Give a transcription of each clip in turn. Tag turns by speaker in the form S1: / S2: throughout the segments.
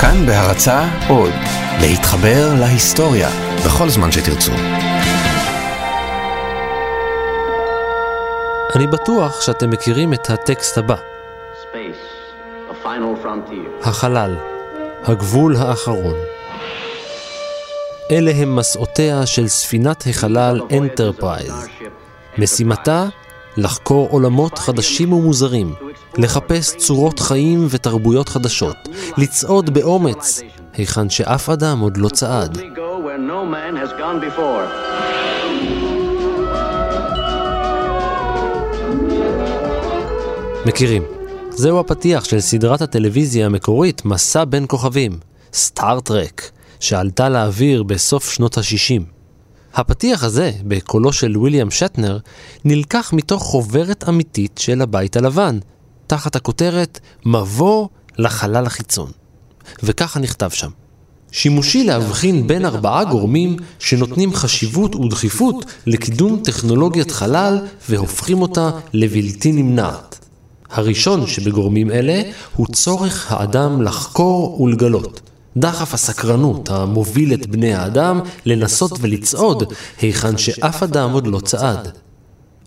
S1: כאן בהרצה עוד, להתחבר להיסטוריה בכל זמן שתרצו.
S2: אני בטוח שאתם מכירים את הטקסט הבא. החלל, הגבול האחרון. אלה הם מסעותיה של ספינת החלל אנטרפרייז. משימתה לחקור עולמות חדשים ומוזרים, לחפש צורות חיים ותרבויות חדשות, לצעוד באומץ, היכן שאף אדם עוד לא צעד. מכירים. זהו הפתיח של סדרת הטלוויזיה המקורית מסע בין כוכבים, סטארט-טרק, שעלתה לאוויר בסוף שנות ה-60. הפתיח הזה, בקולו של ויליאם שטנר, נלקח מתוך חוברת אמיתית של הבית הלבן, תחת הכותרת מבוא לחלל החיצון. וככה נכתב שם: שימושי להבחין בין ארבעה גורמים שנותנים חשיבות ודחיפות לקידום טכנולוגיית חלל והופכים אותה לבלתי נמנעת. הראשון שבגורמים אלה הוא צורך האדם לחקור ולגלות. דחף הסקרנות המוביל את בני האדם לנסות ולצעוד היכן שאף אדם עוד לא צעד.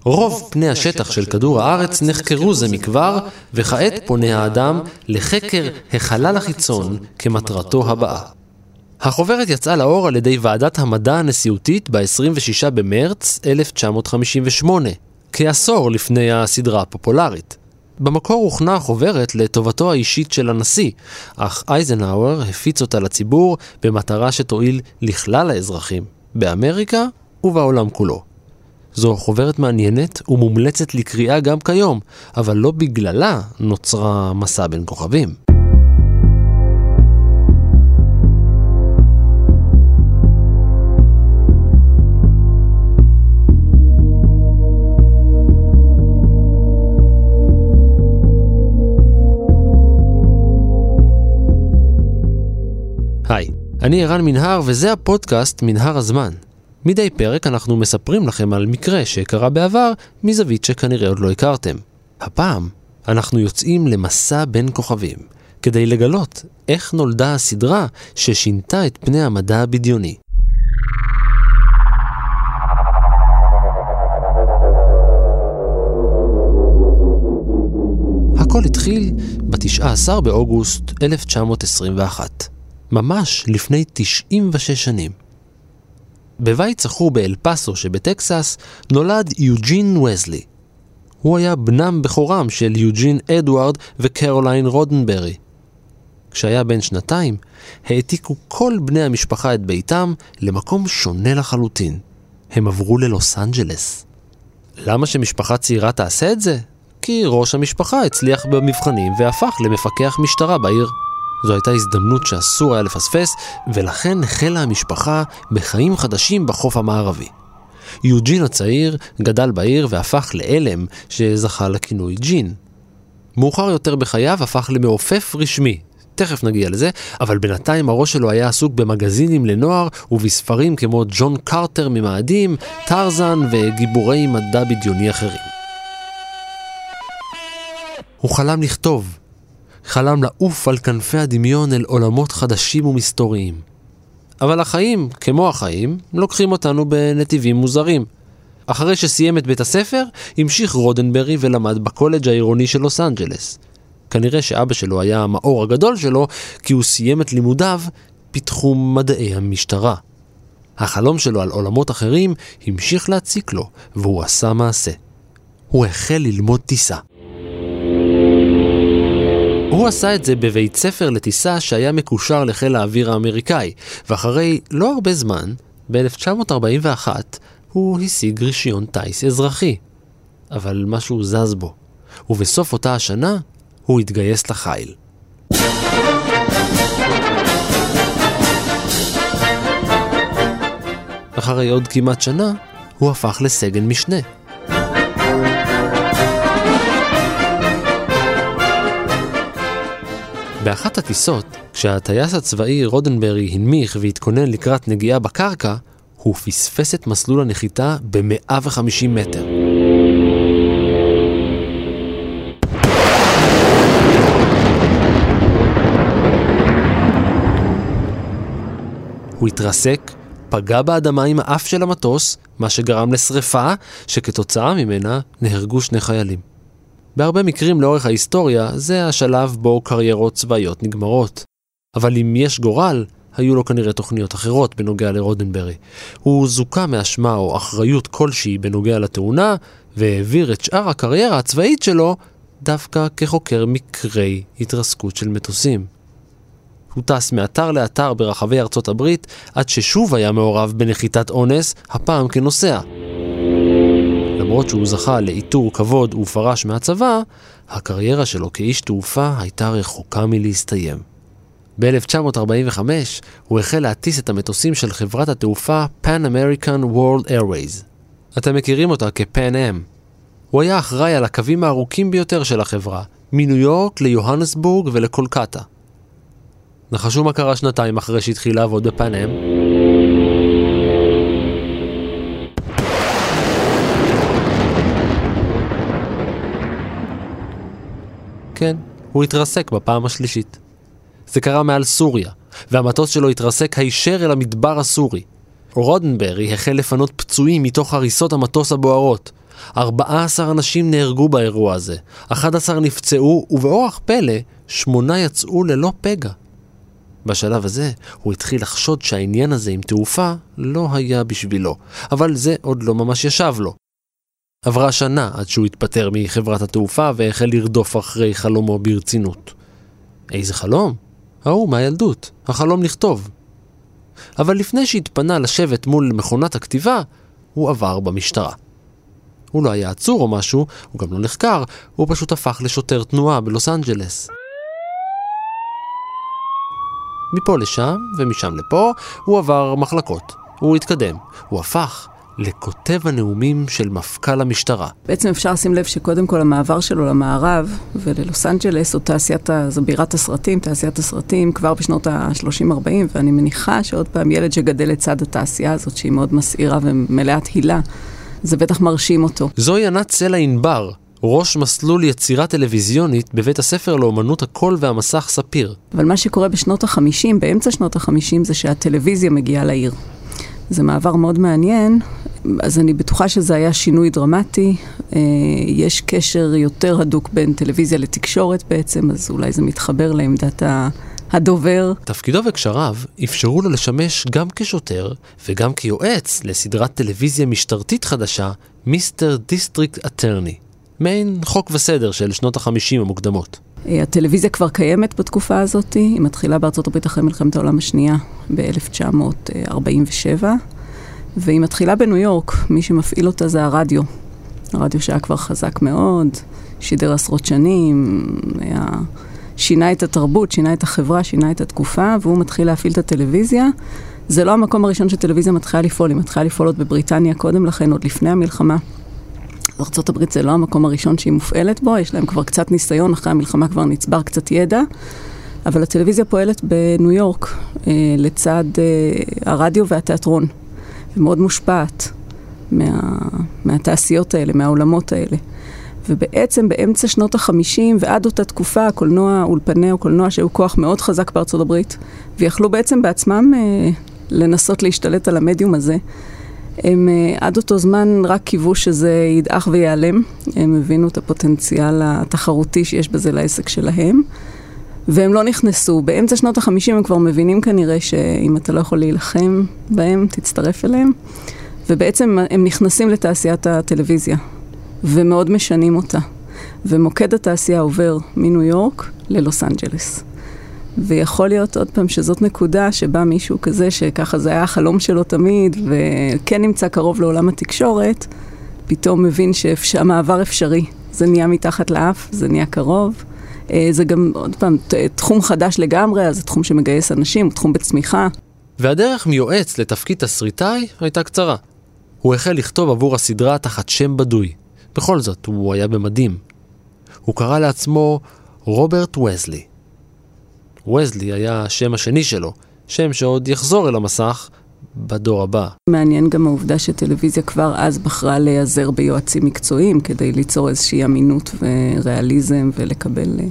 S2: רוב פני השטח של כדור הארץ נחקרו זה מכבר, וכעת פונה האדם לחקר החלל החיצון כמטרתו הבאה. החוברת יצאה לאור על ידי ועדת המדע הנשיאותית ב-26 במרץ 1958, כעשור לפני הסדרה הפופולרית. במקור הוכנה החוברת לטובתו האישית של הנשיא, אך אייזנהאואר הפיץ אותה לציבור במטרה שתועיל לכלל האזרחים, באמריקה ובעולם כולו. זו חוברת מעניינת ומומלצת לקריאה גם כיום, אבל לא בגללה נוצרה מסע בין כוכבים. היי, אני ערן מנהר וזה הפודקאסט מנהר הזמן. מדי פרק אנחנו מספרים לכם על מקרה שקרה בעבר מזווית שכנראה עוד לא הכרתם. הפעם אנחנו יוצאים למסע בין כוכבים, כדי לגלות איך נולדה הסדרה ששינתה את פני המדע הבדיוני. הכל התחיל ב-19 באוגוסט 1921. ממש לפני 96 שנים. בבית שכור באל פאסו שבטקסס נולד יוג'ין וסלי. הוא היה בנם בכורם של יוג'ין אדוארד וקרוליין רודנברי. כשהיה בן שנתיים, העתיקו כל בני המשפחה את ביתם למקום שונה לחלוטין. הם עברו ללוס אנג'לס. למה שמשפחה צעירה תעשה את זה? כי ראש המשפחה הצליח במבחנים והפך למפקח משטרה בעיר. זו הייתה הזדמנות שאסור היה לפספס, ולכן החלה המשפחה בחיים חדשים בחוף המערבי. יוג'ין הצעיר גדל בעיר והפך לאלם שזכה לכינוי ג'ין. מאוחר יותר בחייו הפך למעופף רשמי, תכף נגיע לזה, אבל בינתיים הראש שלו היה עסוק במגזינים לנוער ובספרים כמו ג'ון קרטר ממאדים, טרזן וגיבורי מדע בדיוני אחרים. הוא חלם לכתוב, חלם לעוף על כנפי הדמיון אל עולמות חדשים ומסתוריים. אבל החיים, כמו החיים, לוקחים אותנו בנתיבים מוזרים. אחרי שסיים את בית הספר, המשיך רודנברי ולמד בקולג' העירוני של לוס אנג'לס. כנראה שאבא שלו היה המאור הגדול שלו, כי הוא סיים את לימודיו בתחום מדעי המשטרה. החלום שלו על עולמות אחרים המשיך להציק לו, והוא עשה מעשה. הוא החל ללמוד טיסה. הוא עשה את זה בבית ספר לטיסה שהיה מקושר לחיל האוויר האמריקאי, ואחרי לא הרבה זמן, ב-1941, הוא השיג רישיון טיס אזרחי. אבל משהו זז בו, ובסוף אותה השנה הוא התגייס לחיל. אחרי עוד כמעט שנה, הוא הפך לסגן משנה. באחת הטיסות, כשהטייס הצבאי רודנברי הנמיך והתכונן לקראת נגיעה בקרקע, הוא פספס את מסלול הנחיתה ב-150 מטר. הוא התרסק, פגע באדמה עם האף של המטוס, מה שגרם לשרפה, שכתוצאה ממנה נהרגו שני חיילים. בהרבה מקרים לאורך ההיסטוריה, זה השלב בו קריירות צבאיות נגמרות. אבל אם יש גורל, היו לו כנראה תוכניות אחרות בנוגע לרודנברי. הוא זוכה מאשמה או אחריות כלשהי בנוגע לתאונה, והעביר את שאר הקריירה הצבאית שלו דווקא כחוקר מקרי התרסקות של מטוסים. הוא טס מאתר לאתר ברחבי ארצות הברית, עד ששוב היה מעורב בנחיתת אונס, הפעם כנוסע. למרות שהוא זכה לעיטור כבוד ופרש מהצבא, הקריירה שלו כאיש תעופה הייתה רחוקה מלהסתיים. ב-1945 הוא החל להטיס את המטוסים של חברת התעופה Pan American World Airways. אתם מכירים אותה כ-Pan Am. הוא היה אחראי על הקווים הארוכים ביותר של החברה, מניו יורק ליוהנסבורג ולקולקטה. נחשו מה קרה שנתיים אחרי שהתחיל לעבוד בפן? כן, הוא התרסק בפעם השלישית. זה קרה מעל סוריה, והמטוס שלו התרסק הישר אל המדבר הסורי. רודנברי החל לפנות פצועים מתוך הריסות המטוס הבוערות. 14 אנשים נהרגו באירוע הזה, 11 נפצעו, ובאורח פלא, שמונה יצאו ללא פגע. בשלב הזה הוא התחיל לחשוד שהעניין הזה עם תעופה לא היה בשבילו, אבל זה עוד לא ממש ישב לו. עברה שנה עד שהוא התפטר מחברת התעופה והחל לרדוף אחרי חלומו ברצינות. איזה חלום? ההוא מהילדות, החלום לכתוב. אבל לפני שהתפנה לשבת מול מכונת הכתיבה, הוא עבר במשטרה. הוא לא היה עצור או משהו, הוא גם לא נחקר, הוא פשוט הפך לשוטר תנועה בלוס אנג'לס. מפה לשם ומשם לפה, הוא עבר מחלקות. הוא התקדם. הוא הפך לכותב הנאומים של מפכ"ל המשטרה.
S3: בעצם אפשר לשים לב שקודם כל המעבר שלו למערב וללוס אנג'לס, או תעשיית, זו בירת הסרטים, תעשיית הסרטים, כבר בשנות ה-30-40, ואני מניחה שעוד פעם ילד שגדל לצד התעשייה הזאת, שהיא מאוד מסעירה ומלאת הילה, זה בטח מרשים אותו.
S2: זוהי ענת סלע ענבר, ראש מסלול יצירה טלוויזיונית בבית הספר לאומנות הקול והמסך ספיר.
S3: אבל מה שקורה בשנות ה-50, באמצע שנות ה-50, זה שהטלוויזיה מגיעה לעיר. זה מעבר מאוד מעניין, אז אני בטוחה שזה היה שינוי דרמטי. אה, יש קשר יותר הדוק בין טלוויזיה לתקשורת בעצם, אז אולי זה מתחבר לעמדת הדובר.
S2: תפקידו וקשריו אפשרו לו לשמש גם כשוטר וגם כיועץ לסדרת טלוויזיה משטרתית חדשה, Mr. District Attorney. מעין חוק וסדר של שנות החמישים המוקדמות.
S3: אה, הטלוויזיה כבר קיימת בתקופה הזאת, היא מתחילה בארצות הברית אחרי מלחמת העולם השנייה ב-1947, והיא מתחילה בניו יורק, מי שמפעיל אותה זה הרדיו. הרדיו שהיה כבר חזק מאוד, שידר עשרות שנים, היה... שינה את התרבות, שינה את החברה, שינה את התקופה, והוא מתחיל להפעיל את הטלוויזיה. זה לא המקום הראשון שטלוויזיה מתחילה לפעול, היא מתחילה לפעול עוד בבריטניה קודם לכן, עוד לפני המלחמה. ארה"ב זה לא המקום הראשון שהיא מופעלת בו, יש להם כבר קצת ניסיון, אחרי המלחמה כבר נצבר קצת ידע, אבל הטלוויזיה פועלת בניו יורק אה, לצד אה, הרדיו והתיאטרון, ומאוד מושפעת מה, מהתעשיות האלה, מהעולמות האלה. ובעצם באמצע שנות החמישים ועד אותה תקופה, הקולנוע, אולפני הקולנוע שהיו כוח מאוד חזק בארצות הברית, ויכלו בעצם בעצמם אה, לנסות להשתלט על המדיום הזה. הם אה, עד אותו זמן רק קיוו שזה ידעך וייעלם. הם הבינו את הפוטנציאל התחרותי שיש בזה לעסק שלהם. והם לא נכנסו. באמצע שנות החמישים הם כבר מבינים כנראה שאם אתה לא יכול להילחם בהם, תצטרף אליהם. ובעצם הם נכנסים לתעשיית הטלוויזיה, ומאוד משנים אותה. ומוקד התעשייה עובר מניו יורק ללוס אנג'לס. ויכול להיות עוד פעם שזאת נקודה שבה מישהו כזה, שככה זה היה החלום שלו תמיד, וכן נמצא קרוב לעולם התקשורת, פתאום מבין שהמעבר אפשרי. זה נהיה מתחת לאף, זה נהיה קרוב. אה, זה גם, עוד פעם, תחום חדש לגמרי, אז זה תחום שמגייס אנשים, הוא תחום בצמיחה.
S2: והדרך מיועץ לתפקיד תסריטאי הייתה קצרה. הוא החל לכתוב עבור הסדרה תחת שם בדוי. בכל זאת, הוא היה במדים. הוא קרא לעצמו רוברט וזלי. וזלי היה השם השני שלו, שם שעוד יחזור אל המסך בדור הבא.
S3: מעניין גם העובדה שטלוויזיה כבר אז בחרה להיעזר ביועצים מקצועיים כדי ליצור איזושהי אמינות וריאליזם ולקבל אה,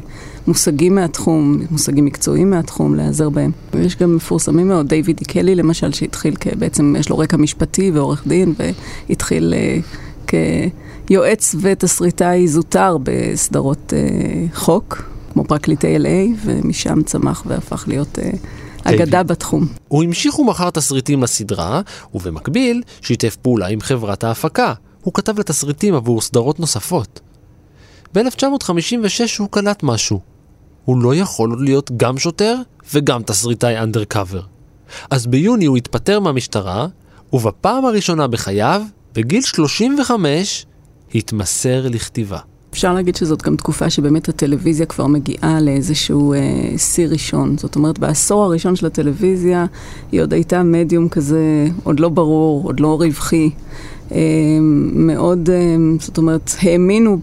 S3: מושגים מהתחום, מושגים מקצועיים מהתחום, להיעזר בהם. ויש גם מפורסמים מאוד, דיוויד דיקלי למשל, שהתחיל בעצם, יש לו רקע משפטי ועורך דין, והתחיל כ... יועץ ותסריטאי זוטר בסדרות אה, חוק, כמו פרקליטי LA, ומשם צמח והפך להיות אה, אגדה בתחום.
S2: הוא המשיך ומכר תסריטים לסדרה, ובמקביל שיתף פעולה עם חברת ההפקה. הוא כתב לתסריטים עבור סדרות נוספות. ב-1956 הוא קלט משהו. הוא לא יכול להיות גם שוטר וגם תסריטאי אנדרקאבר. אז ביוני הוא התפטר מהמשטרה, ובפעם הראשונה בחייו, בגיל 35, התמסר לכתיבה.
S3: אפשר להגיד שזאת גם תקופה שבאמת הטלוויזיה כבר מגיעה לאיזשהו אה, שיא ראשון. זאת אומרת, בעשור הראשון של הטלוויזיה היא עוד הייתה מדיום כזה, עוד לא ברור, עוד לא רווחי. מאוד, אמ, זאת אומרת, האמינו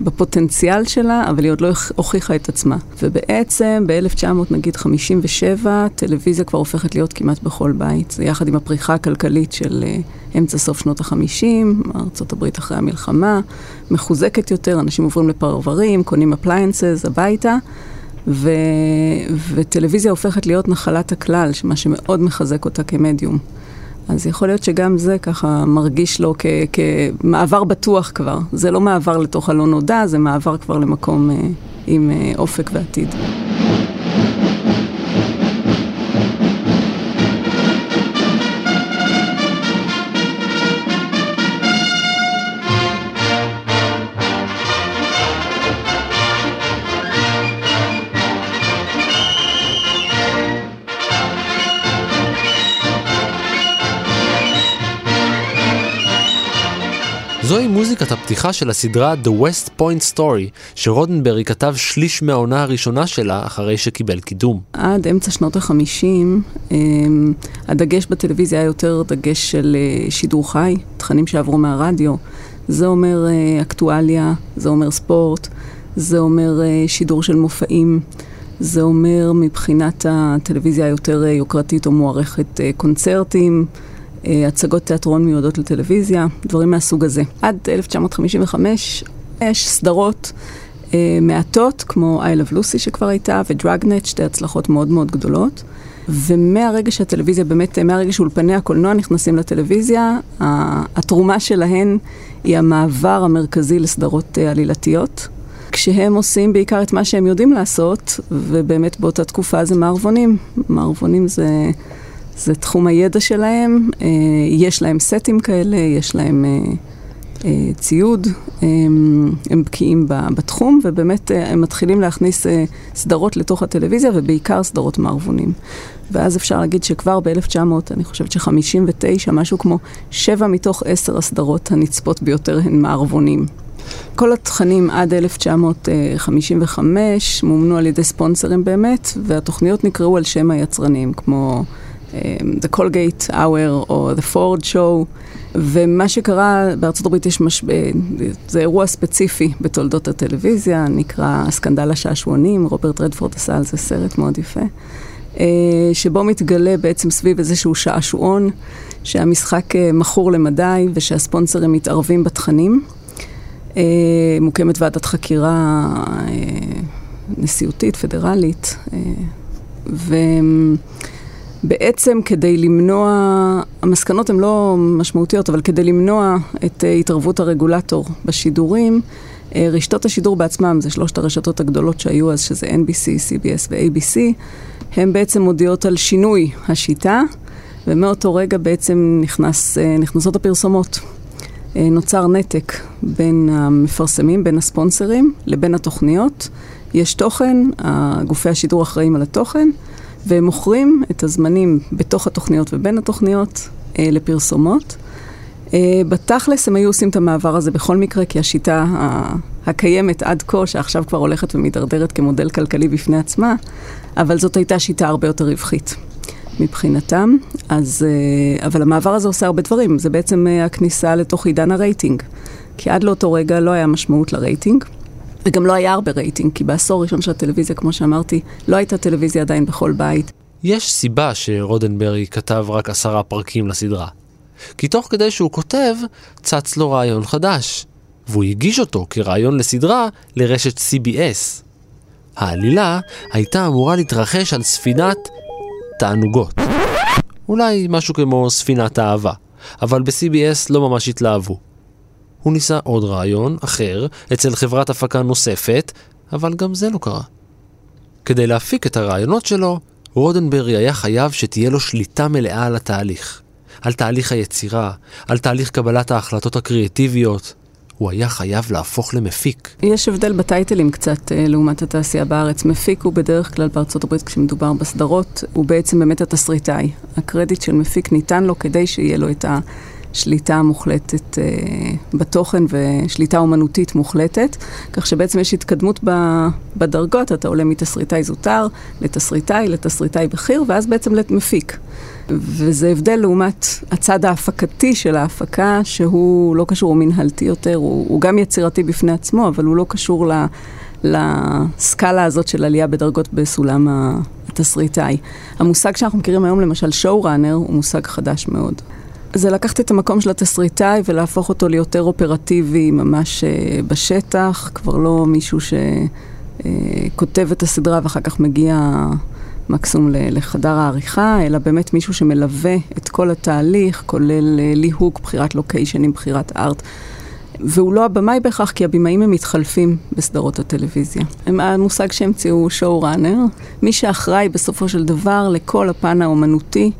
S3: בפוטנציאל שלה, אבל היא עוד לא הוכיחה את עצמה. ובעצם ב-1900, נגיד 57, טלוויזיה כבר הופכת להיות כמעט בכל בית. זה יחד עם הפריחה הכלכלית של אה, אמצע סוף שנות ה-50, ארה"ב אחרי המלחמה, מחוזקת יותר, אנשים עוברים לפרברים, קונים appliances הביתה. ו... וטלוויזיה הופכת להיות נחלת הכלל, מה שמאוד מחזק אותה כמדיום. אז יכול להיות שגם זה ככה מרגיש לו כ- כמעבר בטוח כבר. זה לא מעבר לתוך הלא נודע, זה מעבר כבר למקום אה, עם אה, אופק ועתיד.
S2: מוזיקת הפתיחה של הסדרה The West Point Story, שרודנברי כתב שליש מהעונה הראשונה שלה אחרי שקיבל קידום.
S3: עד אמצע שנות החמישים, אמ, הדגש בטלוויזיה היה יותר דגש של אה, שידור חי, תכנים שעברו מהרדיו. זה אומר אה, אקטואליה, זה אומר ספורט, זה אומר אה, שידור של מופעים. זה אומר מבחינת הטלוויזיה היותר יוקרתית או מוערכת קונצרטים, הצגות תיאטרון מיועדות לטלוויזיה, דברים מהסוג הזה. עד 1955 יש סדרות אה, מעטות, כמו I Love Lucy שכבר הייתה, ודרגנט, שתי הצלחות מאוד מאוד גדולות. ומהרגע שהטלוויזיה, באמת, מהרגע שאולפני הקולנוע נכנסים לטלוויזיה, התרומה שלהן היא המעבר המרכזי לסדרות אה, עלילתיות. כשהם עושים בעיקר את מה שהם יודעים לעשות, ובאמת באותה תקופה זה מערבונים. מערבונים זה זה תחום הידע שלהם, אה, יש להם סטים כאלה, יש להם אה, אה, ציוד, הם בקיאים בתחום, ובאמת הם מתחילים להכניס סדרות לתוך הטלוויזיה, ובעיקר סדרות מערבונים. ואז אפשר להגיד שכבר ב-1900, אני חושבת ש-59, משהו כמו שבע מתוך עשר הסדרות הנצפות ביותר הן מערבונים. כל התכנים עד 1955 מומנו על ידי ספונסרים באמת, והתוכניות נקראו על שם היצרנים, כמו The Colgate Hour או The Ford Show. ומה שקרה, בארצות הברית יש משבר, זה אירוע ספציפי בתולדות הטלוויזיה, נקרא סקנדל השעשועונים, רוברט רדפורד עשה על זה סרט מאוד יפה, אה, שבו מתגלה בעצם סביב איזשהו שעשועון, שהמשחק אה, מכור למדי ושהספונסרים מתערבים בתכנים. אה, מוקמת ועדת חקירה נשיאותית, פדרלית, ו... בעצם כדי למנוע, המסקנות הן לא משמעותיות, אבל כדי למנוע את אה, התערבות הרגולטור בשידורים, אה, רשתות השידור בעצמם, זה שלושת הרשתות הגדולות שהיו אז, שזה NBC, CBS ו-ABC, הן בעצם מודיעות על שינוי השיטה, ומאותו רגע בעצם נכנס, אה, נכנסות הפרסומות. נוצר נתק בין המפרסמים, בין הספונסרים, לבין התוכניות. יש תוכן, גופי השידור אחראים על התוכן. והם מוכרים את הזמנים בתוך התוכניות ובין התוכניות אה, לפרסומות. אה, בתכלס הם היו עושים את המעבר הזה בכל מקרה, כי השיטה הקיימת עד כה, שעכשיו כבר הולכת ומידרדרת כמודל כלכלי בפני עצמה, אבל זאת הייתה שיטה הרבה יותר רווחית מבחינתם. אז, אה, אבל המעבר הזה עושה הרבה דברים, זה בעצם אה, הכניסה לתוך עידן הרייטינג. כי עד לאותו רגע לא היה משמעות לרייטינג. וגם לא היה הרבה רייטינג, כי בעשור הראשון של הטלוויזיה, כמו שאמרתי, לא הייתה טלוויזיה עדיין בכל בית.
S2: יש סיבה שרודנברי כתב רק עשרה פרקים לסדרה. כי תוך כדי שהוא כותב, צץ לו רעיון חדש, והוא הגיש אותו כרעיון לסדרה לרשת CBS. העלילה הייתה אמורה להתרחש על ספינת תענוגות. אולי משהו כמו ספינת אהבה, אבל ב-CBS לא ממש התלהבו. הוא ניסה עוד רעיון, אחר, אצל חברת הפקה נוספת, אבל גם זה לא קרה. כדי להפיק את הרעיונות שלו, רודנברי היה חייב שתהיה לו שליטה מלאה על התהליך. על תהליך היצירה, על תהליך קבלת ההחלטות הקריאטיביות. הוא היה חייב להפוך למפיק.
S3: יש הבדל בטייטלים קצת אה, לעומת התעשייה בארץ. מפיק הוא בדרך כלל בארצות הברית, כשמדובר בסדרות, הוא בעצם באמת התסריטאי. הקרדיט של מפיק ניתן לו כדי שיהיה לו את השליטה המוחלטת אה, בתוכן ושליטה אומנותית מוחלטת. כך שבעצם יש התקדמות ב, בדרגות, אתה עולה מתסריטאי זוטר לתסריטאי, לתסריטאי בכיר, ואז בעצם למפיק. וזה הבדל לעומת הצד ההפקתי של ההפקה, שהוא לא קשור, הוא מנהלתי יותר, הוא, הוא גם יצירתי בפני עצמו, אבל הוא לא קשור ל, לסקאלה הזאת של עלייה בדרגות בסולם התסריטאי. המושג שאנחנו מכירים היום, למשל שואו ראנר, הוא מושג חדש מאוד. זה לקחת את המקום של התסריטאי ולהפוך אותו ליותר אופרטיבי, ממש uh, בשטח, כבר לא מישהו שכותב uh, את הסדרה ואחר כך מגיע... מקסימום לחדר העריכה, אלא באמת מישהו שמלווה את כל התהליך, כולל אה, ליהוק, בחירת לוקיישנים, בחירת ארט. והוא לא הבמאי בהכרח, כי הבמאים הם מתחלפים בסדרות הטלוויזיה. הם המושג שהמציאו שואו ראנר, מי שאחראי בסופו של דבר לכל הפן האומנותי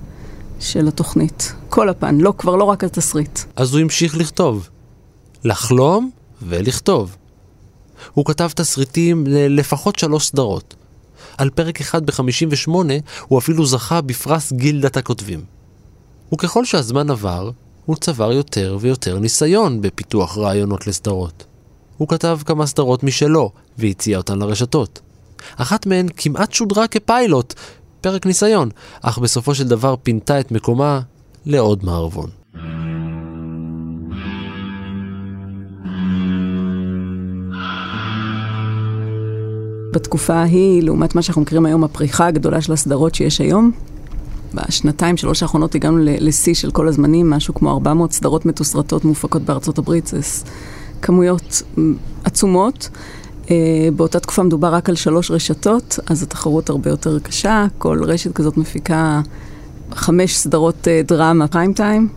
S3: של התוכנית. כל הפן, לא, כבר לא רק התסריט.
S2: אז הוא המשיך לכתוב. לחלום ולכתוב. הוא כתב תסריטים ללפחות שלוש סדרות. על פרק אחד ב-58 הוא אפילו זכה בפרס גילדת הכותבים. וככל שהזמן עבר, הוא צבר יותר ויותר ניסיון בפיתוח רעיונות לסדרות. הוא כתב כמה סדרות משלו, והציע אותן לרשתות. אחת מהן כמעט שודרה כפיילוט, פרק ניסיון, אך בסופו של דבר פינתה את מקומה לעוד מערבון.
S3: בתקופה ההיא, לעומת מה שאנחנו מכירים היום, הפריחה הגדולה של הסדרות שיש היום, בשנתיים, שלוש האחרונות הגענו לשיא של כל הזמנים, משהו כמו 400 סדרות מתוסרטות מופקות בארצות הברית, זה כמויות עצומות. Uh, באותה תקופה מדובר רק על שלוש רשתות, אז התחרות הרבה יותר קשה. כל רשת כזאת מפיקה חמש סדרות uh, דרמה פריים טיים.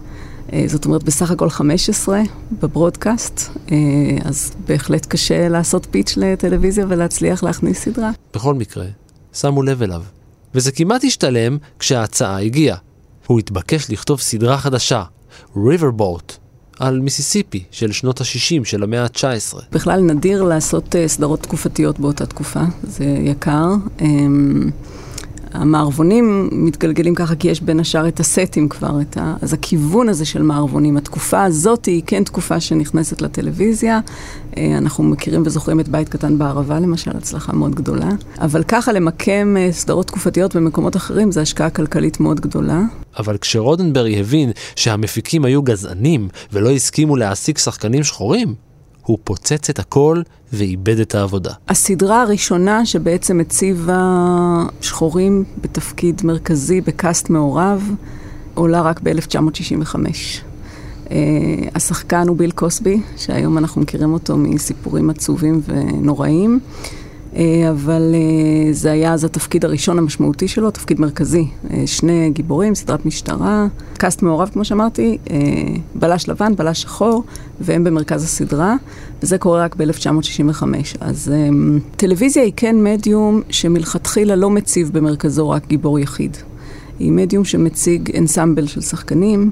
S3: אה, זאת אומרת, בסך הכל 15 בברודקאסט, אה, אז בהחלט קשה לעשות פיץ' לטלוויזיה ולהצליח להכניס סדרה.
S2: בכל מקרה, שמו לב אליו, וזה כמעט השתלם כשההצעה הגיעה. הוא התבקש לכתוב סדרה חדשה, Riverboat, על מיסיסיפי של שנות ה-60 של המאה ה-19.
S3: בכלל נדיר לעשות uh, סדרות תקופתיות באותה תקופה, זה יקר. המערבונים מתגלגלים ככה כי יש בין השאר את הסטים כבר, את ה... אז הכיוון הזה של מערבונים, התקופה הזאת היא כן תקופה שנכנסת לטלוויזיה. אה, אנחנו מכירים וזוכרים את בית קטן בערבה למשל, הצלחה מאוד גדולה. אבל ככה למקם אה, סדרות תקופתיות במקומות אחרים זה השקעה כלכלית מאוד גדולה.
S2: אבל כשרודנברי הבין שהמפיקים היו גזענים ולא הסכימו להעסיק שחקנים שחורים, הוא פוצץ את הכל ואיבד את העבודה.
S3: הסדרה הראשונה שבעצם הציבה שחורים בתפקיד מרכזי בקאסט מעורב, עולה רק ב-1965. Uh, השחקן הוא ביל קוסבי, שהיום אנחנו מכירים אותו מסיפורים עצובים ונוראים. אה, אבל אה, זה היה אז התפקיד הראשון המשמעותי שלו, תפקיד מרכזי. אה, שני גיבורים, סדרת משטרה, קאסט מעורב, כמו שאמרתי, בלש לבן, בלש שחור, והם במרכז הסדרה, וזה קורה רק ב-1965. אז טלוויזיה היא כן מדיום שמלכתחילה לא מציב במרכזו רק גיבור יחיד. היא מדיום שמציג אנסמבל של שחקנים.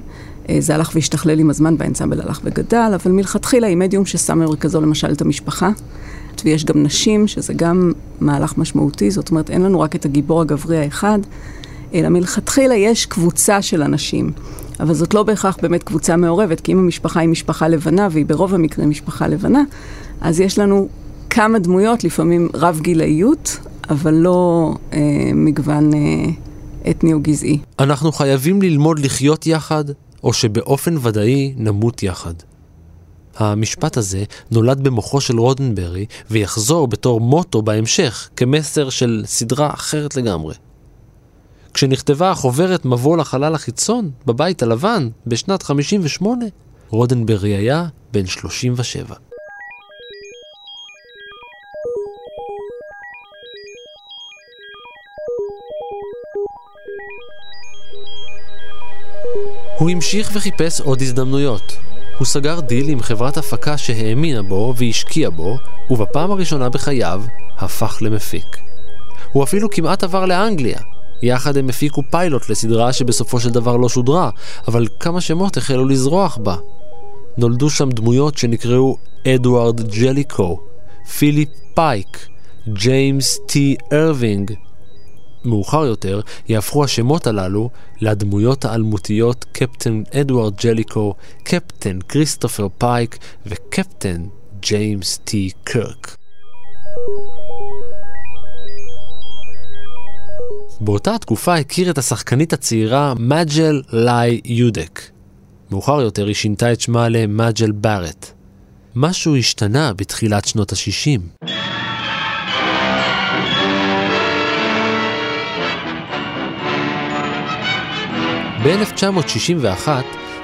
S3: זה הלך והשתכלל עם הזמן והאנסמבל הלך וגדל, אבל מלכתחילה היא מדיום ששם במרכזו למשל את המשפחה. ויש גם נשים, שזה גם מהלך משמעותי, זאת אומרת, אין לנו רק את הגיבור הגברי האחד, אלא מלכתחילה יש קבוצה של אנשים. אבל זאת לא בהכרח באמת קבוצה מעורבת, כי אם המשפחה היא משפחה לבנה, והיא ברוב המקרים משפחה לבנה, אז יש לנו כמה דמויות, לפעמים רב גילאיות, אבל לא אה, מגוון אה, אתני או גזעי.
S2: אנחנו חייבים ללמוד לחיות יחד, או שבאופן ודאי נמות יחד. המשפט הזה נולד במוחו של רודנברי ויחזור בתור מוטו בהמשך, כמסר של סדרה אחרת לגמרי. כשנכתבה החוברת מבוא לחלל החיצון בבית הלבן בשנת 58, רודנברי היה בן 37. הוא המשיך וחיפש עוד הזדמנויות. הוא סגר דיל עם חברת הפקה שהאמינה בו והשקיע בו, ובפעם הראשונה בחייו הפך למפיק. הוא אפילו כמעט עבר לאנגליה. יחד הם הפיקו פיילוט לסדרה שבסופו של דבר לא שודרה, אבל כמה שמות החלו לזרוח בה. נולדו שם דמויות שנקראו אדוארד ג'ליקו, פיליפ פייק, ג'יימס טי ארווינג. מאוחר יותר יהפכו השמות הללו לדמויות האלמותיות קפטן אדוארד ג'ליקו, קפטן כריסטופר פייק וקפטן ג'יימס טי קרק. באותה התקופה הכיר את השחקנית הצעירה מג'ל לי יודק. מאוחר יותר היא שינתה את שמה למג'ל בארט. משהו השתנה בתחילת שנות ה-60. ב-1961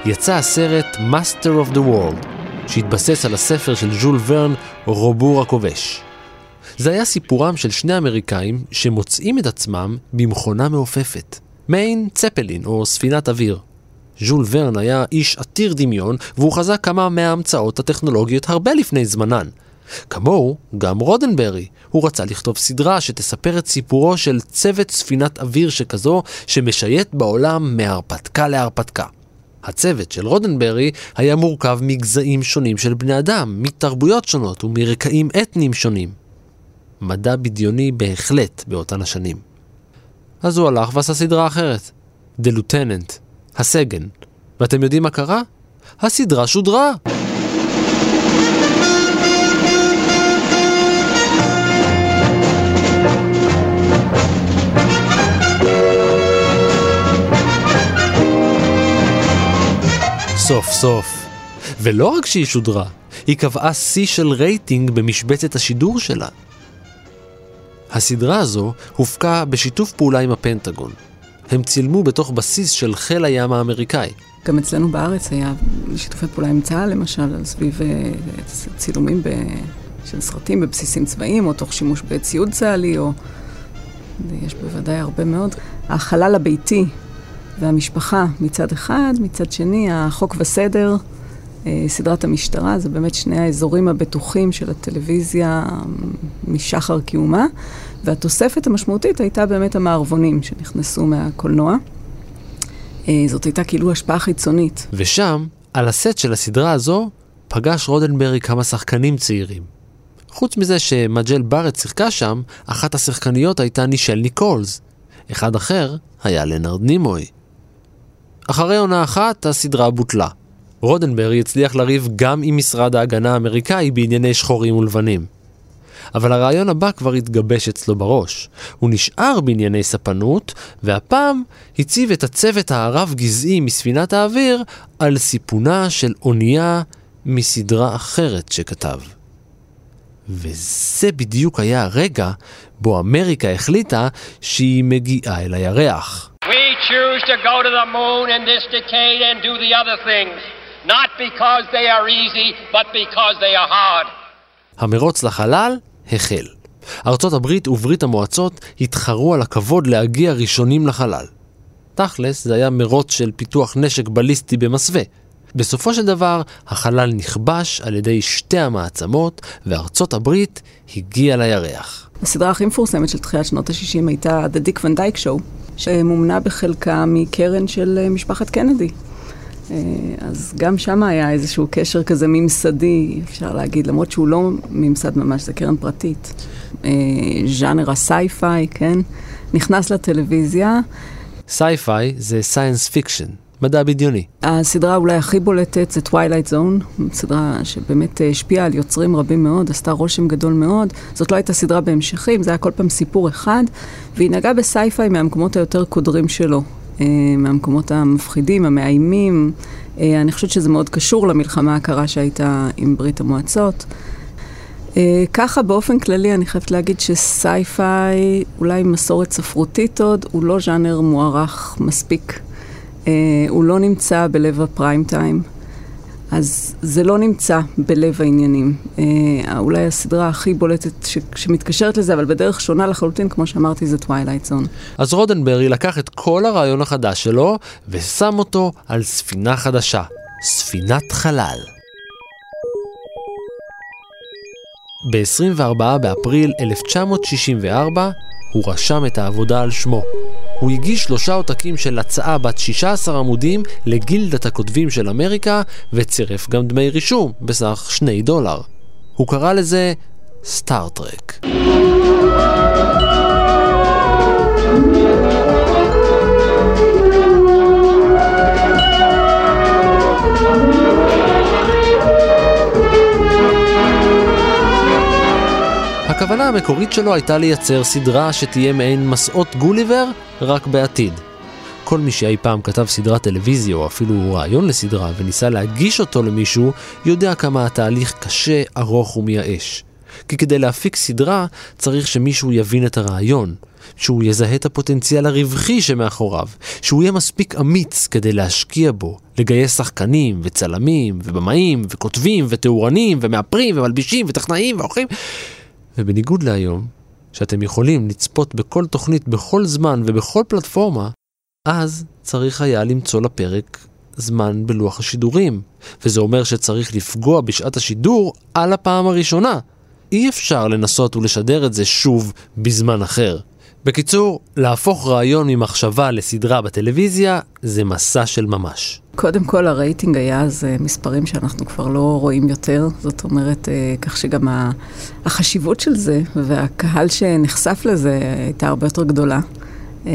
S2: יצא הסרט Master of the World, שהתבסס על הספר של ז'ול ורן, רובור הכובש. זה היה סיפורם של שני אמריקאים שמוצאים את עצמם במכונה מעופפת, מעין צפלין או ספינת אוויר. ז'ול ורן היה איש עתיר דמיון, והוא חזה כמה מההמצאות הטכנולוגיות הרבה לפני זמנן. כמוהו, גם רודנברי. הוא רצה לכתוב סדרה שתספר את סיפורו של צוות ספינת אוויר שכזו, שמשייט בעולם מהרפתקה להרפתקה. הצוות של רודנברי היה מורכב מגזעים שונים של בני אדם, מתרבויות שונות ומרקעים אתניים שונים. מדע בדיוני בהחלט באותן השנים. אז הוא הלך ועשה סדרה אחרת, The Lieutenant, הסגן. ואתם יודעים מה קרה? הסדרה שודרה! סוף סוף. ולא רק שהיא שודרה, היא קבעה שיא של רייטינג במשבצת השידור שלה. הסדרה הזו הופקה בשיתוף פעולה עם הפנטגון. הם צילמו בתוך בסיס של חיל הים האמריקאי.
S3: גם אצלנו בארץ היה שיתופי פעולה עם צה"ל, למשל, סביב אה, צילומים ב... של סרטים בבסיסים צבאיים, או תוך שימוש בציוד צה"לי, או... יש בוודאי הרבה מאוד. החלל הביתי והמשפחה מצד אחד, מצד שני, החוק וסדר, אה, סדרת המשטרה, זה באמת שני האזורים הבטוחים של הטלוויזיה משחר קיומה, והתוספת המשמעותית הייתה באמת המערבונים שנכנסו מהקולנוע. אה, זאת הייתה כאילו השפעה חיצונית.
S2: ושם, על הסט של הסדרה הזו, פגש רודנברי כמה שחקנים צעירים. חוץ מזה שמג'ל בארט שיחקה שם, אחת השחקניות הייתה נישל ניקולס. אחד אחר היה לנרד נימוי. אחרי עונה אחת, הסדרה בוטלה. רודנברי הצליח לריב גם עם משרד ההגנה האמריקאי בענייני שחורים ולבנים. אבל הרעיון הבא כבר התגבש אצלו בראש. הוא נשאר בענייני ספנות, והפעם הציב את הצוות הערב-גזעי מספינת האוויר על סיפונה של אונייה מסדרה אחרת שכתב. וזה בדיוק היה הרגע בו אמריקה החליטה שהיא מגיעה אל הירח. Choose to go to the moon in this decade and do the other things, not because they are easy, but because they are hard. המרוץ לחלל החל. ארצות הברית וברית המועצות התחרו על הכבוד להגיע ראשונים לחלל. תכלס, זה היה מרוץ של פיתוח נשק בליסטי במסווה. בסופו של דבר, החלל נכבש על ידי שתי המעצמות, וארצות הברית הגיעה לירח.
S3: הסדרה הכי מפורסמת של תחילת שנות ה-60 הייתה The Dick Van Dyke Show, שמומנה בחלקה מקרן של אה, משפחת קנדי. אה, אז גם שם היה איזשהו קשר כזה ממסדי, אפשר להגיד, למרות שהוא לא ממסד ממש, זה קרן פרטית. אה, ז'אנר ה sci-fi, כן? נכנס לטלוויזיה.
S2: sci-fi זה science fiction. מדע בדיוני.
S3: הסדרה אולי הכי בולטת זה Twilight Zone, סדרה שבאמת השפיעה על יוצרים רבים מאוד, עשתה רושם גדול מאוד. זאת לא הייתה סדרה בהמשכים, זה היה כל פעם סיפור אחד, והיא נגעה בסייפיי מהמקומות היותר קודרים שלו, אה, מהמקומות המפחידים, המאיימים. אה, אני חושבת שזה מאוד קשור למלחמה הקרה שהייתה עם ברית המועצות. אה, ככה באופן כללי אני חייבת להגיד שסייפיי, אולי מסורת ספרותית עוד, הוא לא ז'אנר מוערך מספיק. אה, הוא לא נמצא בלב הפריים טיים. אז זה לא נמצא בלב העניינים. אה, אולי הסדרה הכי בולטת ש, שמתקשרת לזה, אבל בדרך שונה לחלוטין, כמו שאמרתי, זה Twilight Zone.
S2: אז רודנברי לקח את כל הרעיון החדש שלו ושם אותו על ספינה חדשה, ספינת חלל. ב-24 באפריל 1964 הוא רשם את העבודה על שמו. הוא הגיש שלושה עותקים של הצעה בת 16 עמודים לגילדת הכותבים של אמריקה, וצירף גם דמי רישום בסך 2 דולר. הוא קרא לזה סטארטרק. הכוונה המקורית שלו הייתה לייצר סדרה שתהיה מעין מסעות גוליבר, רק בעתיד. כל מי שאי פעם כתב סדרת טלוויזיה או אפילו רעיון לסדרה וניסה להגיש אותו למישהו, יודע כמה התהליך קשה, ארוך ומייאש. כי כדי להפיק סדרה צריך שמישהו יבין את הרעיון, שהוא יזהה את הפוטנציאל הרווחי שמאחוריו, שהוא יהיה מספיק אמיץ כדי להשקיע בו, לגייס שחקנים וצלמים ובמאים וכותבים ותאורנים ומאפרים ומלבישים וטכנאים ועורכים. ובניגוד להיום, שאתם יכולים לצפות בכל תוכנית בכל זמן ובכל פלטפורמה, אז צריך היה למצוא לפרק זמן בלוח השידורים, וזה אומר שצריך לפגוע בשעת השידור על הפעם הראשונה. אי אפשר לנסות ולשדר את זה שוב בזמן אחר. בקיצור, להפוך רעיון ממחשבה לסדרה בטלוויזיה זה מסע של ממש.
S3: קודם כל הרייטינג היה אז אה, מספרים שאנחנו כבר לא רואים יותר, זאת אומרת, אה, כך שגם החשיבות של זה והקהל שנחשף לזה הייתה הרבה יותר גדולה. אה,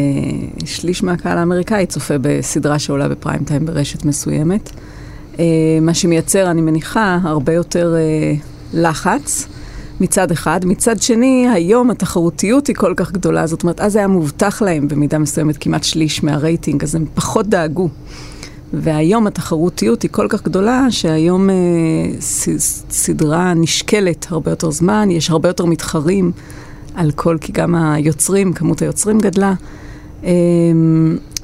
S3: שליש מהקהל האמריקאי צופה בסדרה שעולה בפריים טיים ברשת מסוימת, מה שמייצר, אני מניחה, הרבה יותר לחץ. מצד אחד. מצד שני, היום התחרותיות היא כל כך גדולה, זאת אומרת, אז היה מובטח להם במידה מסוימת כמעט שליש מהרייטינג, אז הם פחות דאגו. והיום התחרותיות היא כל כך גדולה, שהיום אה, ס, סדרה נשקלת הרבה יותר זמן, יש הרבה יותר מתחרים על כל, כי גם היוצרים, כמות היוצרים גדלה, אה,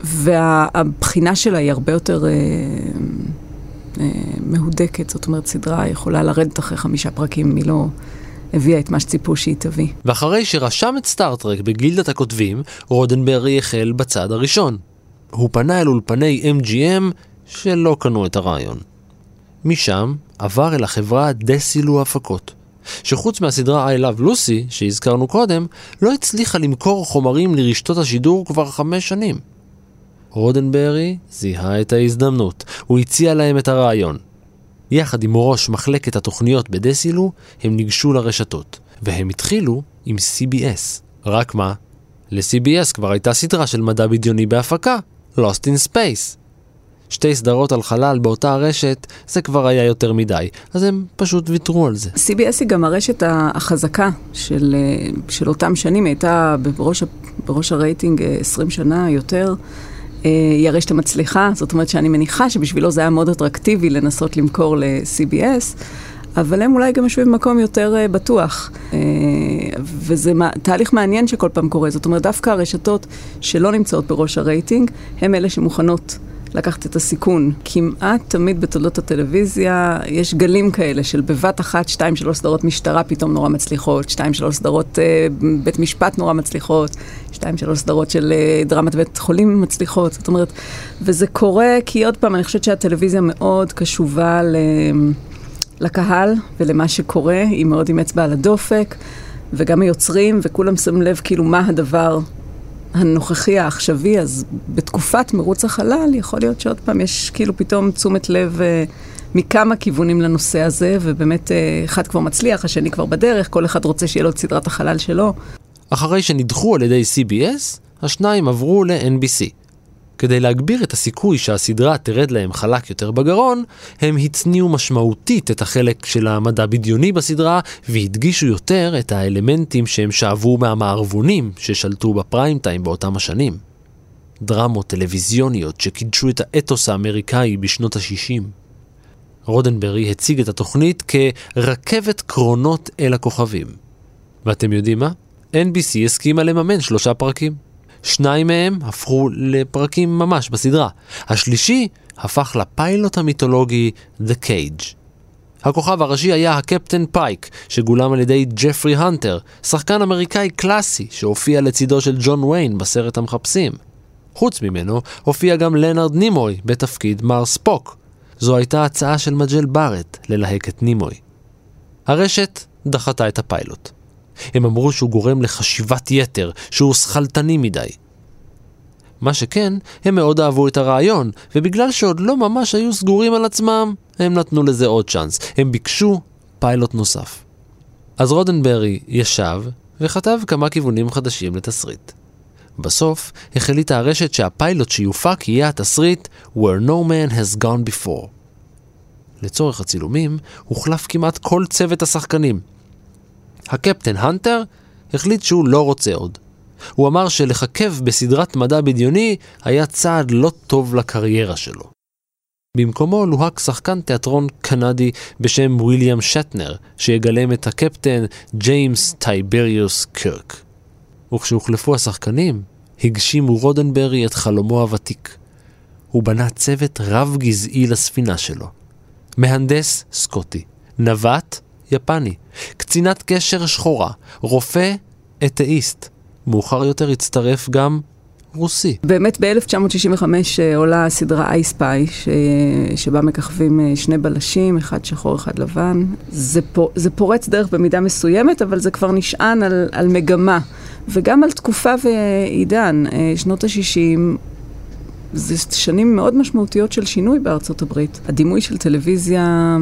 S3: והבחינה שלה היא הרבה יותר אה, אה, מהודקת, זאת אומרת, סדרה יכולה לרדת אחרי חמישה פרקים, היא לא... הביאה את מה שציפו שהיא תביא.
S2: ואחרי שרשם את סטארטרק בגילדת הכותבים, רודנברי החל בצעד הראשון. הוא פנה אל אולפני MGM שלא קנו את הרעיון. משם עבר אל החברה דסילו הפקות, שחוץ מהסדרה I Love Lucy שהזכרנו קודם, לא הצליחה למכור חומרים לרשתות השידור כבר חמש שנים. רודנברי זיהה את ההזדמנות, הוא הציע להם את הרעיון. יחד עם ראש מחלקת התוכניות בדסילו, הם ניגשו לרשתות, והם התחילו עם CBS. רק מה? ל-CBS כבר הייתה סדרה של מדע בדיוני בהפקה, Lost in Space. שתי סדרות על חלל באותה הרשת, זה כבר היה יותר מדי, אז הם פשוט ויתרו על זה.
S3: CBS היא גם הרשת החזקה של, אה, של אותם שנים, היא הייתה בראש, בראש הרייטינג 20 אה, שנה יותר. אה, היא הרשת המצליחה, זאת אומרת שאני מניחה שבשבילו זה היה מאוד אטרקטיבי לנסות למכור ל-CBS, אבל הם אולי גם יושבים במקום יותר uh, בטוח. Uh, וזה מה, תהליך מעניין שכל פעם קורה, זאת אומרת, דווקא הרשתות שלא נמצאות בראש הרייטינג, הם אלה שמוכנות לקחת את הסיכון. כמעט תמיד בתולדות הטלוויזיה יש גלים כאלה של בבת אחת שתיים שלוש סדרות משטרה פתאום נורא מצליחות, שתיים שלוש סדרות uh, בית משפט נורא מצליחות, שתיים שלוש סדרות של uh, דרמת בית חולים מצליחות, זאת אומרת, וזה קורה כי עוד פעם, אני חושבת שהטלוויזיה מאוד קשובה ל... לקהל ולמה שקורה, היא מאוד עם אצבע על הדופק, וגם היוצרים, וכולם שמים לב כאילו מה הדבר הנוכחי העכשווי, אז בתקופת מרוץ החלל יכול להיות שעוד פעם יש כאילו פתאום תשומת לב uh, מכמה כיוונים לנושא הזה, ובאמת uh, אחד כבר מצליח, השני כבר בדרך, כל אחד רוצה שיהיה לו את סדרת החלל שלו.
S2: אחרי שנדחו על ידי CBS, השניים עברו ל-NBC. כדי להגביר את הסיכוי שהסדרה תרד להם חלק יותר בגרון, הם הצניעו משמעותית את החלק של המדע בדיוני בסדרה, והדגישו יותר את האלמנטים שהם שאבו מהמערבונים ששלטו בפריים טיים באותם השנים. דרמות טלוויזיוניות שקידשו את האתוס האמריקאי בשנות ה-60. רודנברי הציג את התוכנית כרכבת קרונות אל הכוכבים. ואתם יודעים מה? NBC הסכימה לממן שלושה פרקים. שניים מהם הפכו לפרקים ממש בסדרה. השלישי הפך לפיילוט המיתולוגי The Cage. הכוכב הראשי היה הקפטן פייק, שגולם על ידי ג'פרי הנטר, שחקן אמריקאי קלאסי שהופיע לצידו של ג'ון ויין בסרט המחפשים. חוץ ממנו, הופיע גם לאונרד נימוי בתפקיד מר ספוק. זו הייתה הצעה של מג'ל בארט ללהק את נימוי. הרשת דחתה את הפיילוט. הם אמרו שהוא גורם לחשיבת יתר, שהוא שכלתני מדי. מה שכן, הם מאוד אהבו את הרעיון, ובגלל שעוד לא ממש היו סגורים על עצמם, הם נתנו לזה עוד צ'אנס. הם ביקשו פיילוט נוסף. אז רודנברי ישב וכתב כמה כיוונים חדשים לתסריט. בסוף החליטה הרשת שהפיילוט שיופק יהיה התסריט Where No Man Has Gone Before. לצורך הצילומים הוחלף כמעט כל צוות השחקנים. הקפטן הנטר החליט שהוא לא רוצה עוד. הוא אמר שלככב בסדרת מדע בדיוני היה צעד לא טוב לקריירה שלו. במקומו לוהק שחקן תיאטרון קנדי בשם ויליאם שטנר, שיגלם את הקפטן ג'יימס טייבריוס קירק. וכשהוחלפו השחקנים, הגשים רודנברי את חלומו הוותיק. הוא בנה צוות רב-גזעי לספינה שלו. מהנדס סקוטי, נווט יפני, קצינת קשר שחורה, רופא אתאיסט. מאוחר יותר הצטרף גם רוסי.
S3: באמת ב-1965 אה, עולה הסדרה אייספיי, ש... שבה מככבים אה, שני בלשים, אחד שחור, אחד לבן. זה, פ... זה פורץ דרך במידה מסוימת, אבל זה כבר נשען על, על מגמה. וגם על תקופה ועידן, אה, שנות ה-60, זה שנים מאוד משמעותיות של שינוי בארצות הברית. הדימוי של טלוויזיה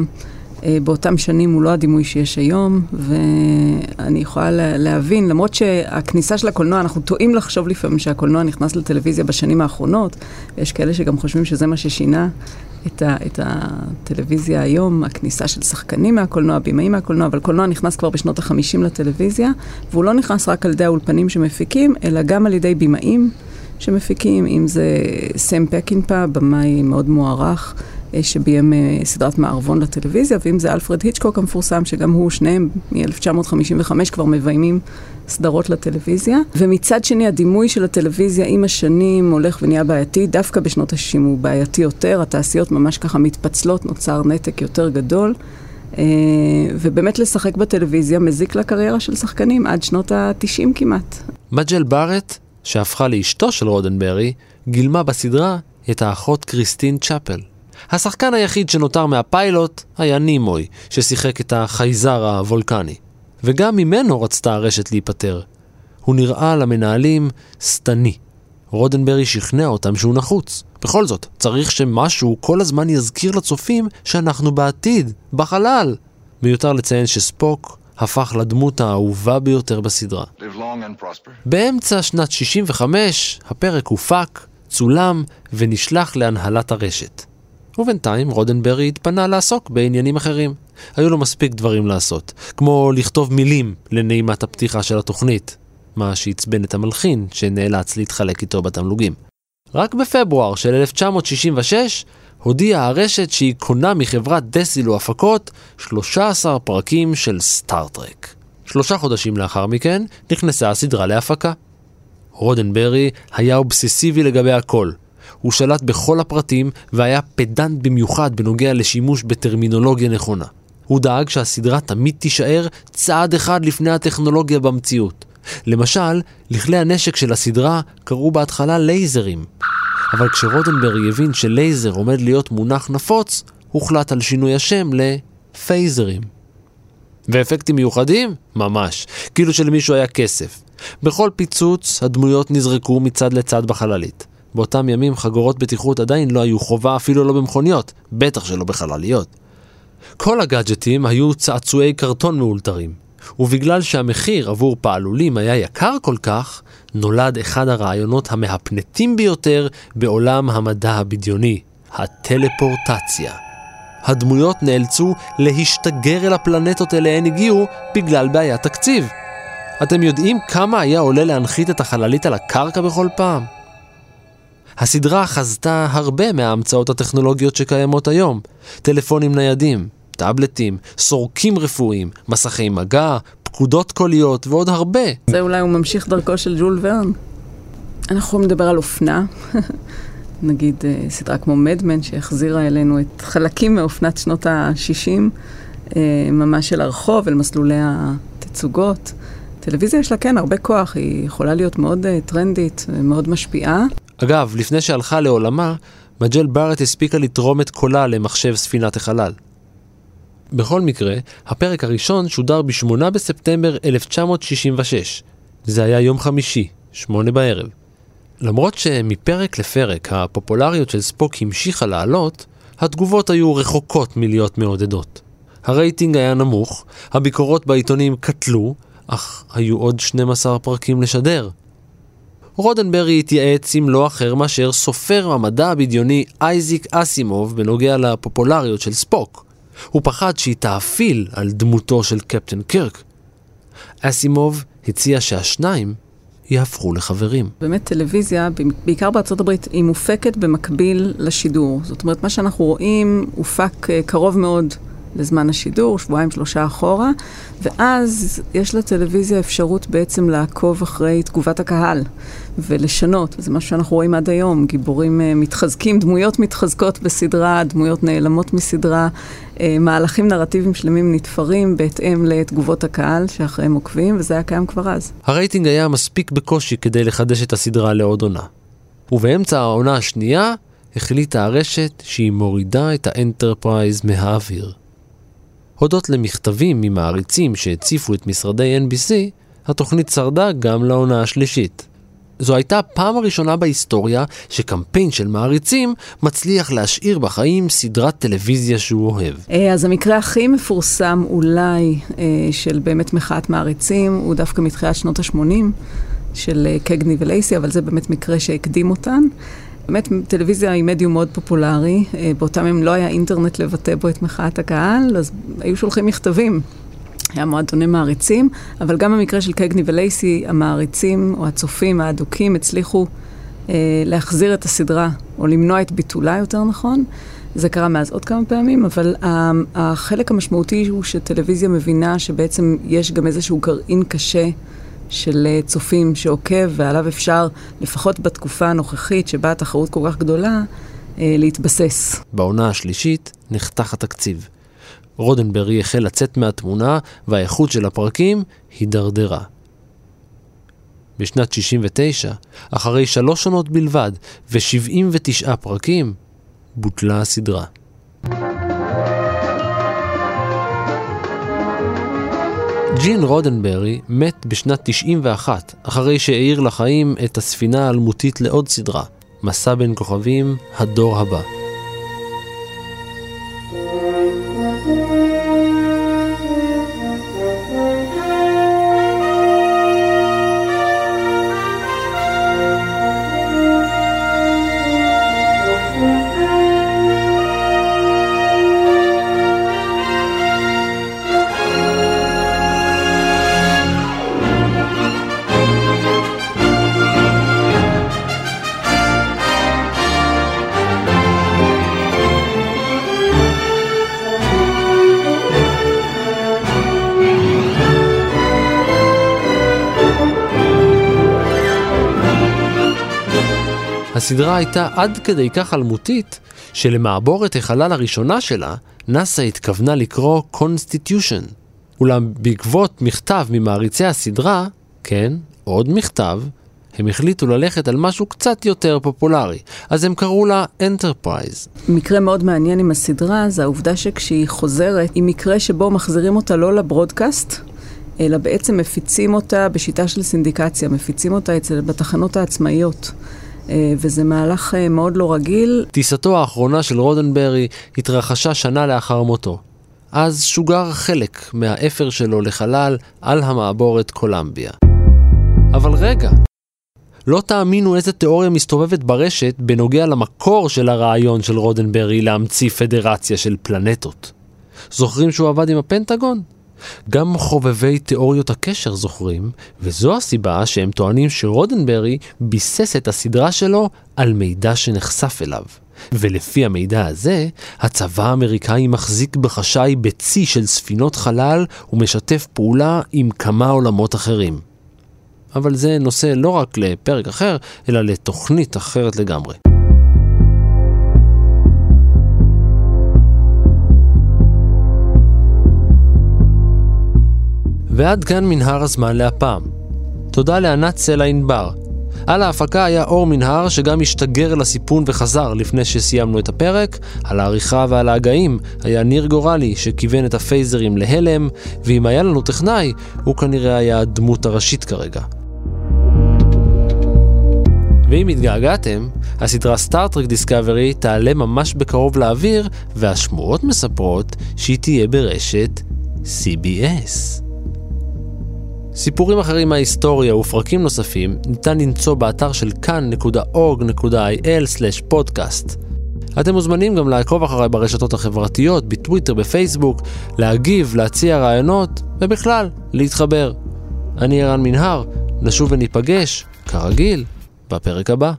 S3: באותם שנים הוא לא הדימוי שיש היום, ואני יכולה להבין, למרות שהכניסה של הקולנוע, אנחנו טועים לחשוב לפעמים שהקולנוע נכנס לטלוויזיה בשנים האחרונות, ויש כאלה שגם חושבים שזה מה ששינה את, ה, את הטלוויזיה היום, הכניסה של שחקנים מהקולנוע, בימאים מהקולנוע, אבל קולנוע נכנס כבר בשנות ה-50 לטלוויזיה, והוא לא נכנס רק על ידי האולפנים שמפיקים, אלא גם על ידי בימאים שמפיקים, אם זה סם פקינפה, במאי מאוד מוערך. אה, שביים אה, סדרת מערבון לטלוויזיה, ואם זה אלפרד היצ'קוק המפורסם, שגם הוא, שניהם מ-1955 כבר מביימים סדרות לטלוויזיה. ומצד שני, הדימוי של הטלוויזיה עם השנים הולך ונהיה בעייתי, דווקא בשנות ה-60 הוא בעייתי יותר, התעשיות ממש ככה מתפצלות, נוצר נתק יותר גדול. אה, ובאמת לשחק בטלוויזיה מזיק לקריירה של שחקנים עד שנות ה-90 כמעט.
S2: מג'ל בארט, שהפכה לאשתו של רודנברי, גילמה בסדרה את האחות קריסטין צ'אפל. השחקן היחיד שנותר מהפיילוט היה נימוי, ששיחק את החייזר הוולקני. וגם ממנו רצתה הרשת להיפטר. הוא נראה למנהלים שטני. רודנברי שכנע אותם שהוא נחוץ. בכל זאת, צריך שמשהו כל הזמן יזכיר לצופים שאנחנו בעתיד, בחלל. מיותר לציין שספוק הפך לדמות האהובה ביותר בסדרה. באמצע שנת 65 הפרק הופק, צולם ונשלח להנהלת הרשת. ובינתיים רודנברי התפנה לעסוק בעניינים אחרים. היו לו מספיק דברים לעשות, כמו לכתוב מילים לנעימת הפתיחה של התוכנית, מה שעצבן את המלחין, שנאלץ להתחלק איתו בתמלוגים. רק בפברואר של 1966 הודיעה הרשת שהיא קונה מחברת דסילו הפקות 13 פרקים של סטארט-טרק. שלושה חודשים לאחר מכן נכנסה הסדרה להפקה. רודנברי היה אובססיבי לגבי הכל, הוא שלט בכל הפרטים והיה פדנט במיוחד בנוגע לשימוש בטרמינולוגיה נכונה. הוא דאג שהסדרה תמיד תישאר צעד אחד לפני הטכנולוגיה במציאות. למשל, לכלי הנשק של הסדרה קראו בהתחלה לייזרים. אבל כשרודנברג הבין שלייזר עומד להיות מונח נפוץ, הוחלט על שינוי השם לפייזרים. ואפקטים מיוחדים? ממש. כאילו שלמישהו היה כסף. בכל פיצוץ הדמויות נזרקו מצד לצד בחללית. באותם ימים חגורות בטיחות עדיין לא היו חובה אפילו לא במכוניות, בטח שלא בחלליות. כל הגאדג'טים היו צעצועי קרטון מאולתרים, ובגלל שהמחיר עבור פעלולים היה יקר כל כך, נולד אחד הרעיונות המהפנטים ביותר בעולם המדע הבדיוני, הטלפורטציה. הדמויות נאלצו להשתגר אל הפלנטות אליהן הגיעו בגלל בעיית תקציב. אתם יודעים כמה היה עולה להנחית את החללית על הקרקע בכל פעם? הסדרה חזתה הרבה מההמצאות הטכנולוגיות שקיימות היום. טלפונים ניידים, טאבלטים, סורקים רפואיים, מסכי מגע, פקודות קוליות ועוד הרבה.
S3: זה אולי הוא ממשיך דרכו של ג'ול ורן. אנחנו יכולים לדבר על אופנה. נגיד אה, סדרה כמו מדמן, שהחזירה אלינו את חלקים מאופנת שנות ה-60, אה, ממש אל הרחוב, אל מסלולי התצוגות. טלוויזיה יש לה כן הרבה כוח, היא יכולה להיות מאוד uh, טרנדית, מאוד משפיעה.
S2: אגב, לפני שהלכה לעולמה, מג'ל בארט הספיקה לתרום את קולה למחשב ספינת החלל. בכל מקרה, הפרק הראשון שודר ב-8 בספטמבר 1966. זה היה יום חמישי, שמונה בערב. למרות שמפרק לפרק הפופולריות של ספוק המשיכה לעלות, התגובות היו רחוקות מלהיות מעודדות. הרייטינג היה נמוך, הביקורות בעיתונים קטלו, אך היו עוד 12 פרקים לשדר. רודנברי התייעץ עם לא אחר מאשר סופר המדע הבדיוני אייזיק אסימוב בנוגע לפופולריות של ספוק. הוא פחד שהיא תאפיל על דמותו של קפטן קירק. אסימוב הציע שהשניים יהפכו לחברים.
S3: באמת טלוויזיה, בעיקר בארצות הברית, היא מופקת במקביל לשידור. זאת אומרת, מה שאנחנו רואים הופק אה, קרוב מאוד לזמן השידור, שבועיים שלושה אחורה, ואז יש לטלוויזיה אפשרות בעצם לעקוב אחרי תגובת הקהל ולשנות, וזה מה שאנחנו רואים עד היום, גיבורים uh, מתחזקים, דמויות מתחזקות בסדרה, דמויות נעלמות מסדרה, אה, מהלכים נרטיביים שלמים נתפרים בהתאם לתגובות הקהל שאחריהם עוקבים, וזה היה קיים כבר אז.
S2: הרייטינג היה מספיק בקושי כדי לחדש את הסדרה לעוד עונה. ובאמצע העונה השנייה החליטה הרשת שהיא מורידה את האנטרפרייז מהאוויר. הודות למכתבים ממעריצים שהציפו את משרדי NBC, התוכנית שרדה גם לעונה השלישית. זו הייתה הפעם הראשונה בהיסטוריה שקמפיין של מעריצים מצליח להשאיר בחיים סדרת טלוויזיה שהוא אוהב.
S3: אה, אז המקרה הכי מפורסם אולי אה, של באמת מחאת מעריצים הוא דווקא מתחילת שנות ה-80 של אה, קגני ולייסי, אבל זה באמת מקרה שהקדים אותן. באמת, טלוויזיה היא מדיום מאוד פופולרי. אה, באותם ימים לא היה אינטרנט לבטא בו את מחאת הקהל, אז היו שולחים מכתבים. היה מועדוני מעריצים, אבל גם במקרה של קגני ולייסי, המעריצים או הצופים האדוקים הצליחו אה, להחזיר את הסדרה, או למנוע את ביטולה יותר נכון. זה קרה מאז עוד כמה פעמים, אבל החלק המשמעותי הוא שטלוויזיה מבינה שבעצם יש גם איזשהו גרעין קשה של אה, צופים שעוקב, ועליו אפשר, לפחות בתקופה הנוכחית שבה התחרות כל כך גדולה, אה, להתבסס.
S2: בעונה השלישית נחתך התקציב. רודנברי החל לצאת מהתמונה, והאיכות של הפרקים הידרדרה. בשנת 69, אחרי שלוש שנות בלבד ו-79 פרקים, בוטלה הסדרה. ג'ין רודנברי מת בשנת 91, אחרי שהאיר לחיים את הספינה האלמותית לעוד סדרה, מסע בין כוכבים, הדור הבא. הסדרה הייתה עד כדי כך אלמותית, שלמעבורת החלל הראשונה שלה, נאס"א התכוונה לקרוא Constitution. אולם בעקבות מכתב ממעריצי הסדרה, כן, עוד מכתב, הם החליטו ללכת על משהו קצת יותר פופולרי, אז הם קראו לה אנטרפרייז.
S3: מקרה מאוד מעניין עם הסדרה זה העובדה שכשהיא חוזרת, היא מקרה שבו מחזירים אותה לא ל broadcast, אלא בעצם מפיצים אותה בשיטה של סינדיקציה, מפיצים אותה אצל, בתחנות העצמאיות. אה, וזה מהלך אה, מאוד לא רגיל.
S2: טיסתו האחרונה של רודנברי התרחשה שנה לאחר מותו. אז שוגר חלק מהאפר שלו לחלל על המעבורת קולמביה. אבל רגע, לא תאמינו איזה תיאוריה מסתובבת ברשת בנוגע למקור של הרעיון של רודנברי להמציא פדרציה של פלנטות. זוכרים שהוא עבד עם הפנטגון? גם חובבי תיאוריות הקשר זוכרים, וזו הסיבה שהם טוענים שרודנברי ביסס את הסדרה שלו על מידע שנחשף אליו. ולפי המידע הזה, הצבא האמריקאי מחזיק בחשאי בצי של ספינות חלל ומשתף פעולה עם כמה עולמות אחרים. אבל זה נושא לא רק לפרק אחר, אלא לתוכנית אחרת לגמרי. ועד כאן מנהר הזמן להפעם. תודה לענת סלע ענבר. על ההפקה היה אור מנהר שגם השתגר אל הסיפון וחזר לפני שסיימנו את הפרק. על העריכה ועל ההגאים היה ניר גורלי שכיוון את הפייזרים להלם, ואם היה לנו טכנאי, הוא כנראה היה הדמות הראשית כרגע. ואם התגעגעתם, הסדרה סטארטרק דיסקאברי תעלה ממש בקרוב לאוויר, והשמועות מספרות שהיא תהיה ברשת CBS. סיפורים אחרים מההיסטוריה ופרקים נוספים ניתן למצוא באתר של כאן.org.il/פודקאסט. אתם מוזמנים גם לעקוב אחריי ברשתות החברתיות, בטוויטר, בפייסבוק, להגיב, להציע רעיונות, ובכלל, להתחבר. אני ערן מנהר, נשוב וניפגש, כרגיל, בפרק הבא.